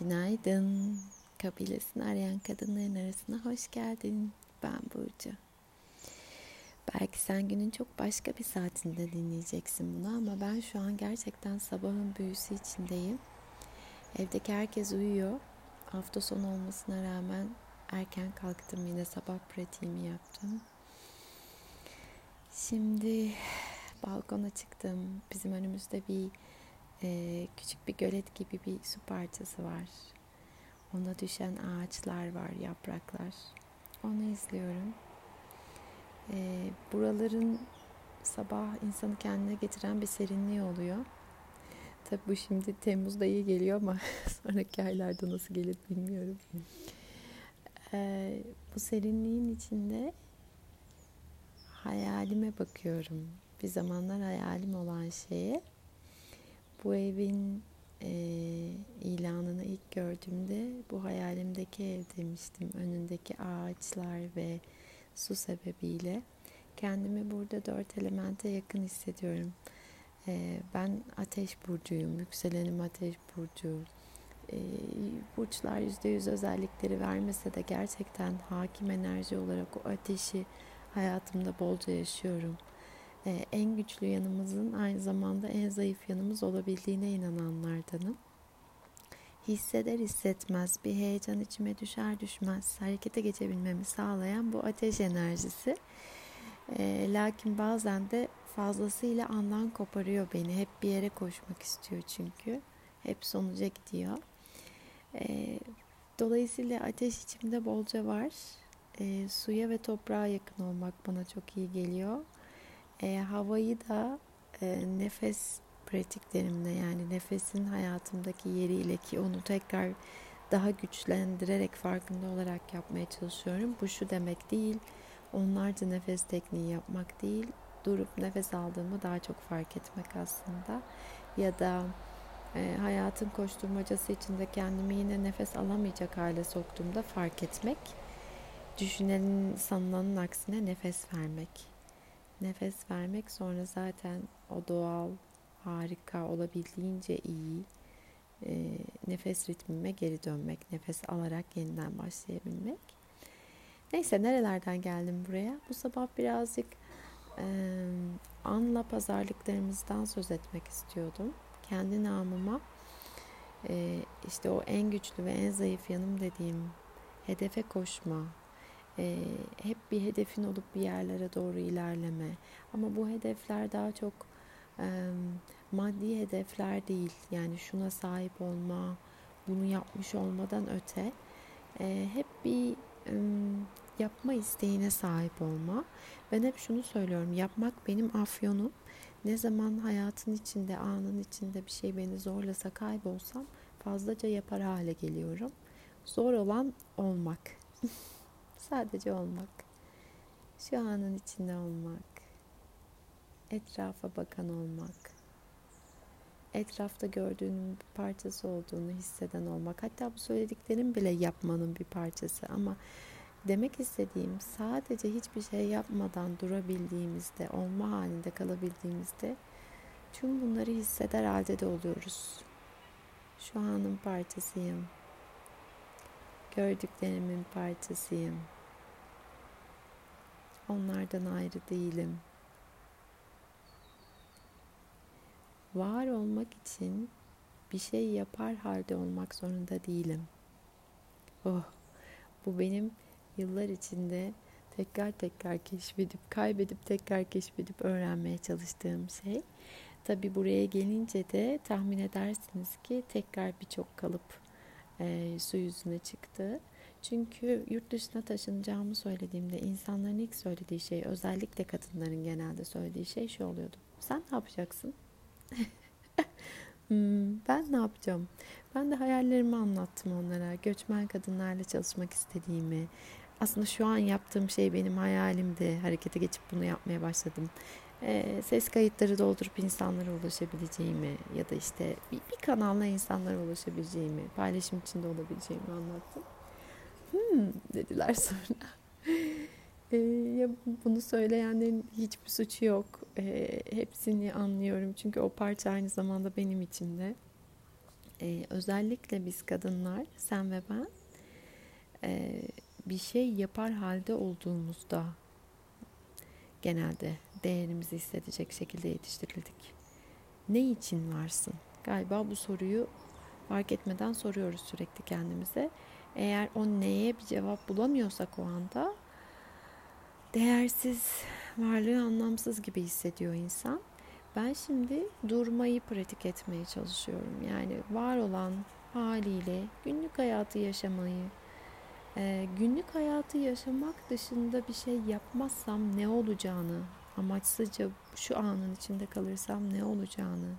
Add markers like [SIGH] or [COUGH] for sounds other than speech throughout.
Günaydın. Kabilesini arayan kadınların arasına hoş geldin. Ben Burcu. Belki sen günün çok başka bir saatinde dinleyeceksin bunu ama ben şu an gerçekten sabahın büyüsü içindeyim. Evdeki herkes uyuyor. Hafta sonu olmasına rağmen erken kalktım yine sabah pratiğimi yaptım. Şimdi balkona çıktım. Bizim önümüzde bir e, küçük bir gölet gibi bir su parçası var. Ona düşen ağaçlar var, yapraklar. Onu izliyorum. E, buraların sabah insanı kendine getiren bir serinliği oluyor. Tabi bu şimdi Temmuz'da iyi geliyor ama [LAUGHS] sonraki aylarda nasıl gelir bilmiyorum. E, bu serinliğin içinde hayalime bakıyorum. Bir zamanlar hayalim olan şeye bu evin e, ilanını ilk gördüğümde bu hayalimdeki ev demiştim. Önündeki ağaçlar ve su sebebiyle kendimi burada dört elemente yakın hissediyorum. E, ben ateş burcuyum, yükselenim ateş burcu. E, burçlar yüzde yüz özellikleri vermese de gerçekten hakim enerji olarak o ateşi hayatımda bolca yaşıyorum en güçlü yanımızın aynı zamanda en zayıf yanımız olabildiğine inananlardanım. Hisseder hissetmez bir heyecan içime düşer düşmez harekete geçebilmemi sağlayan bu ateş enerjisi. E, lakin bazen de fazlasıyla andan koparıyor beni. Hep bir yere koşmak istiyor çünkü. Hep sonuca gidiyor. E, dolayısıyla ateş içimde bolca var. E, suya ve toprağa yakın olmak bana çok iyi geliyor. E, havayı da e, nefes pratiklerimle yani nefesin hayatımdaki yeriyle ki onu tekrar daha güçlendirerek farkında olarak yapmaya çalışıyorum. Bu şu demek değil, onlarca nefes tekniği yapmak değil, durup nefes aldığımı daha çok fark etmek aslında. Ya da e, hayatın koşturmacası içinde kendimi yine nefes alamayacak hale soktuğumda fark etmek. Düşünenin sanılanın aksine nefes vermek nefes vermek sonra zaten o doğal, harika, olabildiğince iyi e, nefes ritmime geri dönmek, nefes alarak yeniden başlayabilmek. Neyse nerelerden geldim buraya? Bu sabah birazcık e, anla pazarlıklarımızdan söz etmek istiyordum. Kendi namıma e, işte o en güçlü ve en zayıf yanım dediğim hedefe koşma, e, hep bir hedefin olup bir yerlere doğru ilerleme. Ama bu hedefler daha çok e, maddi hedefler değil. Yani şuna sahip olma, bunu yapmış olmadan öte e, hep bir e, yapma isteğine sahip olma. Ben hep şunu söylüyorum. Yapmak benim afyonum. Ne zaman hayatın içinde, anın içinde bir şey beni zorlasa kaybolsam fazlaca yapar hale geliyorum. Zor olan olmak. [LAUGHS] Sadece olmak. Şu anın içinde olmak. Etrafa bakan olmak. Etrafta gördüğünün bir parçası olduğunu hisseden olmak. Hatta bu söylediklerim bile yapmanın bir parçası ama demek istediğim sadece hiçbir şey yapmadan durabildiğimizde, olma halinde kalabildiğimizde tüm bunları hisseder halde de oluyoruz. Şu anın parçasıyım. Gördüklerimin parçasıyım. Onlardan ayrı değilim. Var olmak için bir şey yapar halde olmak zorunda değilim. Oh, bu benim yıllar içinde tekrar tekrar keşfedip, kaybedip tekrar keşfedip öğrenmeye çalıştığım şey. Tabi buraya gelince de tahmin edersiniz ki tekrar birçok kalıp e, su yüzüne çıktı. Çünkü yurt dışına taşınacağımı söylediğimde insanların ilk söylediği şey özellikle kadınların genelde söylediği şey şu oluyordu. Sen ne yapacaksın? [LAUGHS] hmm, ben ne yapacağım? Ben de hayallerimi anlattım onlara. Göçmen kadınlarla çalışmak istediğimi. Aslında şu an yaptığım şey benim hayalimdi. Harekete geçip bunu yapmaya başladım. E, ses kayıtları doldurup insanlara ulaşabileceğimi ya da işte bir, bir kanalla insanlara ulaşabileceğimi, paylaşım içinde olabileceğimi anlattım hmm dediler sonra. [LAUGHS] e, ya bunu söyleyenlerin hiçbir suçu yok. E, hepsini anlıyorum çünkü o parça aynı zamanda benim için de. e, özellikle biz kadınlar, sen ve ben e, bir şey yapar halde olduğumuzda genelde değerimizi hissedecek şekilde yetiştirildik. Ne için varsın? Galiba bu soruyu fark etmeden soruyoruz sürekli kendimize. Eğer o neye bir cevap bulamıyorsak o anda değersiz, varlığı anlamsız gibi hissediyor insan. Ben şimdi durmayı pratik etmeye çalışıyorum. Yani var olan haliyle günlük hayatı yaşamayı, e, günlük hayatı yaşamak dışında bir şey yapmazsam ne olacağını, amaçsızca şu anın içinde kalırsam ne olacağını,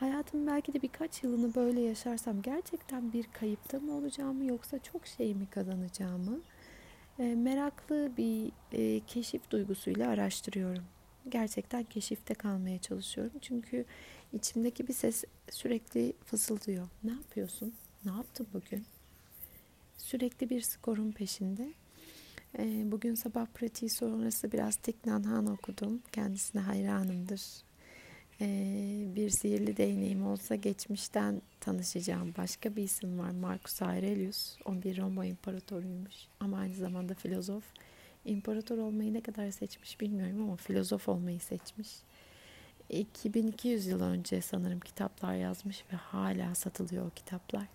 hayatım belki de birkaç yılını böyle yaşarsam gerçekten bir kayıpta mı olacağımı yoksa çok şey mi kazanacağımı e, meraklı bir e, keşif duygusuyla araştırıyorum. Gerçekten keşifte kalmaya çalışıyorum. Çünkü içimdeki bir ses sürekli fısıldıyor. Ne yapıyorsun? Ne yaptın bugün? Sürekli bir skorun peşinde. E, bugün sabah pratiği sonrası biraz Thich Han okudum. Kendisine hayranımdır. Ee, bir sihirli değneğim olsa geçmişten tanışacağım başka bir isim var. Marcus Aurelius. O bir Roma imparatoruymuş ama aynı zamanda filozof. İmparator olmayı ne kadar seçmiş bilmiyorum ama filozof olmayı seçmiş. 2200 yıl önce sanırım kitaplar yazmış ve hala satılıyor o kitaplar.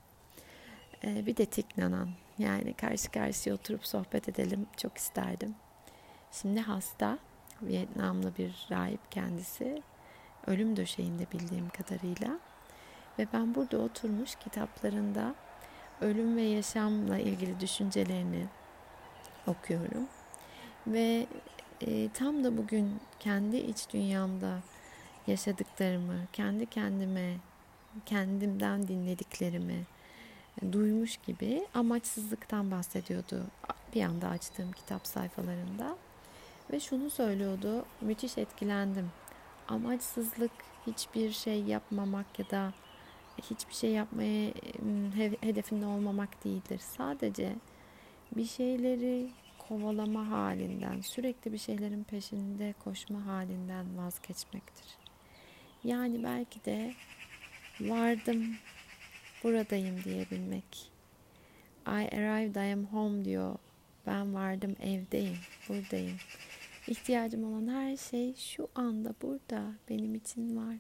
Ee, bir de Tiknanan. Yani karşı karşıya oturup sohbet edelim çok isterdim. Şimdi hasta. Vietnamlı bir rahip kendisi ölüm döşeğinde bildiğim kadarıyla. Ve ben burada oturmuş kitaplarında ölüm ve yaşamla ilgili düşüncelerini okuyorum. Ve e, tam da bugün kendi iç dünyamda yaşadıklarımı, kendi kendime, kendimden dinlediklerimi duymuş gibi amaçsızlıktan bahsediyordu bir anda açtığım kitap sayfalarında. Ve şunu söylüyordu, müthiş etkilendim amaçsızlık hiçbir şey yapmamak ya da hiçbir şey yapmaya hedefinde olmamak değildir. Sadece bir şeyleri kovalama halinden, sürekli bir şeylerin peşinde koşma halinden vazgeçmektir. Yani belki de vardım, buradayım diyebilmek. I arrived, I am home diyor. Ben vardım, evdeyim, buradayım. İhtiyacım olan her şey şu anda burada benim için var.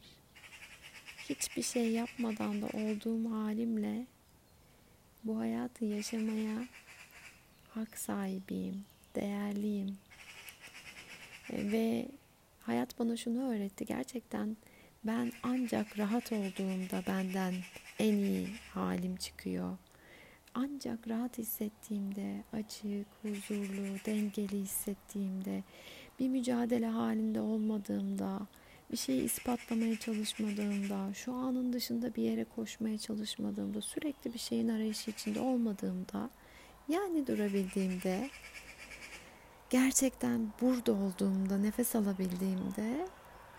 Hiçbir şey yapmadan da olduğum halimle bu hayatı yaşamaya hak sahibiyim, değerliyim. E, ve hayat bana şunu öğretti. Gerçekten ben ancak rahat olduğumda benden en iyi halim çıkıyor. Ancak rahat hissettiğimde, açık, huzurlu, dengeli hissettiğimde, bir mücadele halinde olmadığımda, bir şeyi ispatlamaya çalışmadığımda, şu anın dışında bir yere koşmaya çalışmadığımda, sürekli bir şeyin arayışı içinde olmadığımda, yani durabildiğimde, gerçekten burada olduğumda, nefes alabildiğimde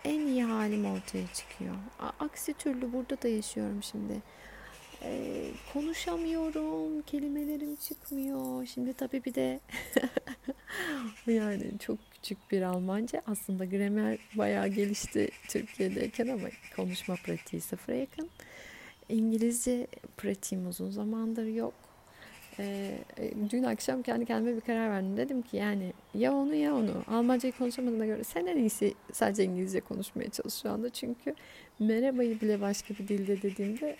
en iyi halim ortaya çıkıyor. Aksi türlü burada da yaşıyorum şimdi. Ee, konuşamıyorum, kelimelerim çıkmıyor. Şimdi tabii bir de [LAUGHS] yani çok küçük bir Almanca. Aslında gramer bayağı gelişti Türkiye'deyken ama konuşma pratiği sıfıra yakın. İngilizce pratiğim uzun zamandır yok. E, dün akşam kendi kendime bir karar verdim. Dedim ki yani ya onu ya onu. Almancayı konuşamadığına göre sen en iyisi sadece İngilizce konuşmaya çalış şu anda. Çünkü merhabayı bile başka bir dilde dediğimde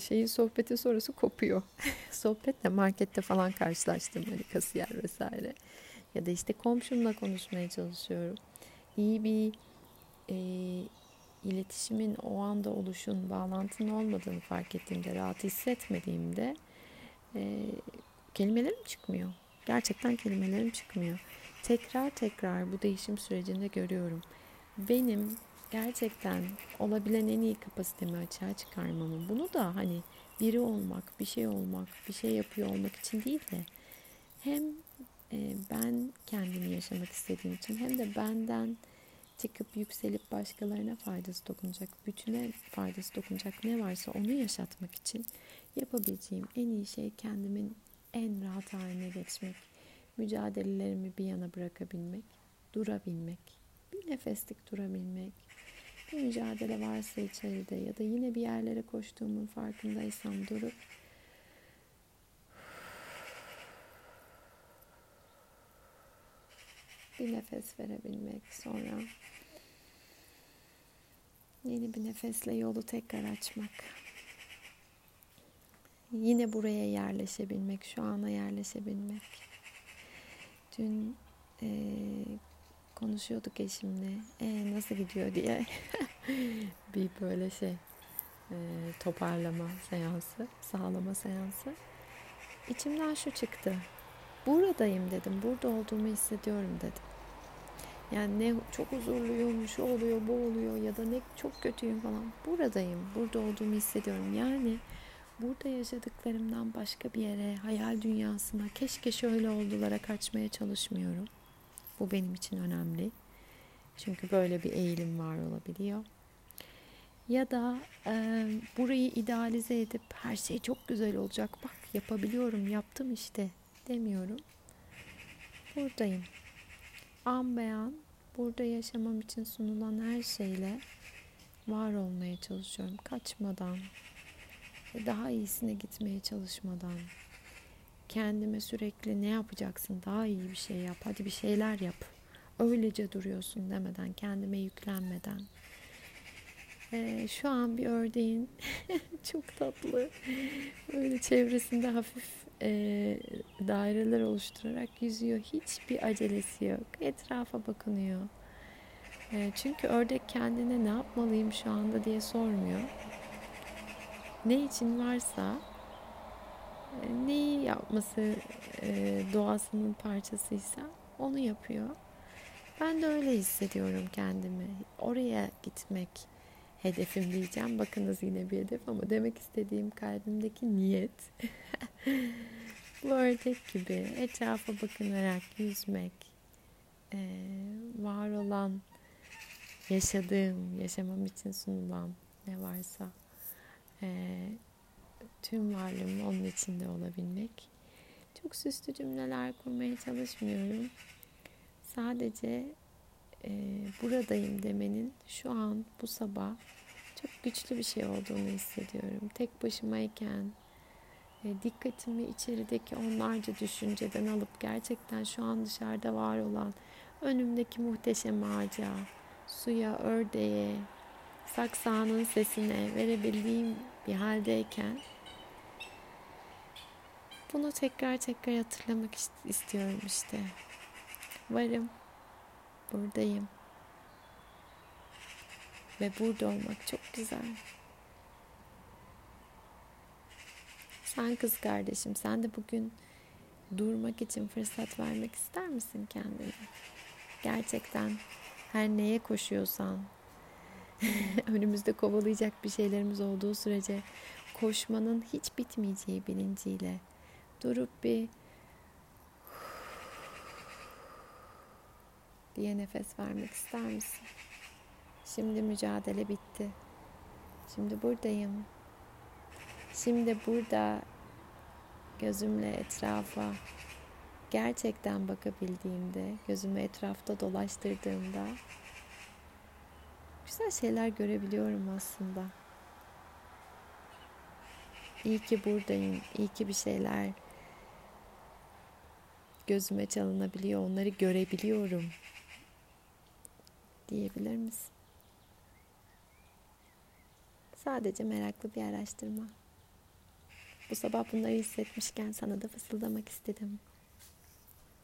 şeyin sohbeti sonrası kopuyor. [LAUGHS] Sohbetle markette falan karşılaştım hani kasiyer vesaire. Ya da işte komşumla konuşmaya çalışıyorum. İyi bir e, iletişimin o anda oluşun, bağlantının olmadığını fark ettiğimde, rahat hissetmediğimde e, kelimelerim çıkmıyor. Gerçekten kelimelerim çıkmıyor. Tekrar tekrar bu değişim sürecinde görüyorum. Benim gerçekten olabilen en iyi kapasitemi açığa çıkarmamı, bunu da hani biri olmak, bir şey olmak, bir şey yapıyor olmak için değil de hem e, ben kendimi yaşamak istediğim için hem de benden çıkıp yükselip başkalarına faydası dokunacak, bütüne faydası dokunacak ne varsa onu yaşatmak için yapabileceğim en iyi şey kendimin en rahat haline geçmek, mücadelelerimi bir yana bırakabilmek, durabilmek, bir nefeslik durabilmek, bir mücadele varsa içeride ya da yine bir yerlere koştuğumun farkındaysam durup bir nefes verebilmek. Sonra yeni bir nefesle yolu tekrar açmak yine buraya yerleşebilmek şu ana yerleşebilmek. Dün e, konuşuyorduk eşimle. E, nasıl gidiyor diye. [LAUGHS] Bir böyle şey e, toparlama seansı sağlama seansı. İçimden şu çıktı. Buradayım dedim burada olduğumu hissediyorum dedim. Yani ne çok huzurluyum şu oluyor bu oluyor ya da ne çok kötüyüm falan. Buradayım burada olduğumu hissediyorum. Yani burada yaşadıklarımdan başka bir yere hayal dünyasına keşke şöyle oldulara kaçmaya çalışmıyorum bu benim için önemli. Çünkü böyle bir eğilim var olabiliyor. Ya da e, burayı idealize edip her şey çok güzel olacak. Bak yapabiliyorum, yaptım işte demiyorum. Buradayım. An beyan burada yaşamam için sunulan her şeyle var olmaya çalışıyorum. Kaçmadan, daha iyisine gitmeye çalışmadan, kendime sürekli ne yapacaksın? Daha iyi bir şey yap hadi bir şeyler yap. Öylece duruyorsun demeden kendime yüklenmeden. Ee, şu an bir ördeğin [LAUGHS] çok tatlı. Böyle çevresinde hafif e, daireler oluşturarak yüzüyor. Hiçbir acelesi yok. Etrafa bakınıyor. E, çünkü ördek kendine ne yapmalıyım şu anda diye sormuyor ne için varsa neyi yapması e, doğasının parçasıysa onu yapıyor. Ben de öyle hissediyorum kendimi. Oraya gitmek hedefim diyeceğim. Bakınız yine bir hedef ama demek istediğim kalbimdeki niyet. [LAUGHS] Bu ördek gibi etrafa bakınarak yüzmek, e, var olan, yaşadığım, yaşamam için sunulan ne varsa e, tüm varlığım onun içinde olabilmek. Çok süslü cümleler kurmaya çalışmıyorum. Sadece e, buradayım demenin şu an bu sabah çok güçlü bir şey olduğunu hissediyorum. Tek başımayken e, dikkatimi içerideki onlarca düşünceden alıp gerçekten şu an dışarıda var olan önümdeki muhteşem ağaca, suya, ördeğe, saksağının sesine verebildiğim bir haldeyken bunu tekrar tekrar hatırlamak istiyorum işte. Varım. Buradayım. Ve burada olmak çok güzel. Sen kız kardeşim, sen de bugün durmak için fırsat vermek ister misin kendine? Gerçekten her neye koşuyorsan, [LAUGHS] önümüzde kovalayacak bir şeylerimiz olduğu sürece koşmanın hiç bitmeyeceği bilinciyle durup bir [SIGHS] diye nefes vermek ister misin? Şimdi mücadele bitti. Şimdi buradayım. Şimdi burada gözümle etrafa gerçekten bakabildiğimde, gözümü etrafta dolaştırdığımda güzel şeyler görebiliyorum aslında. İyi ki buradayım, iyi ki bir şeyler gözüme çalınabiliyor, onları görebiliyorum diyebilir misin? Sadece meraklı bir araştırma. Bu sabah bunları hissetmişken sana da fısıldamak istedim.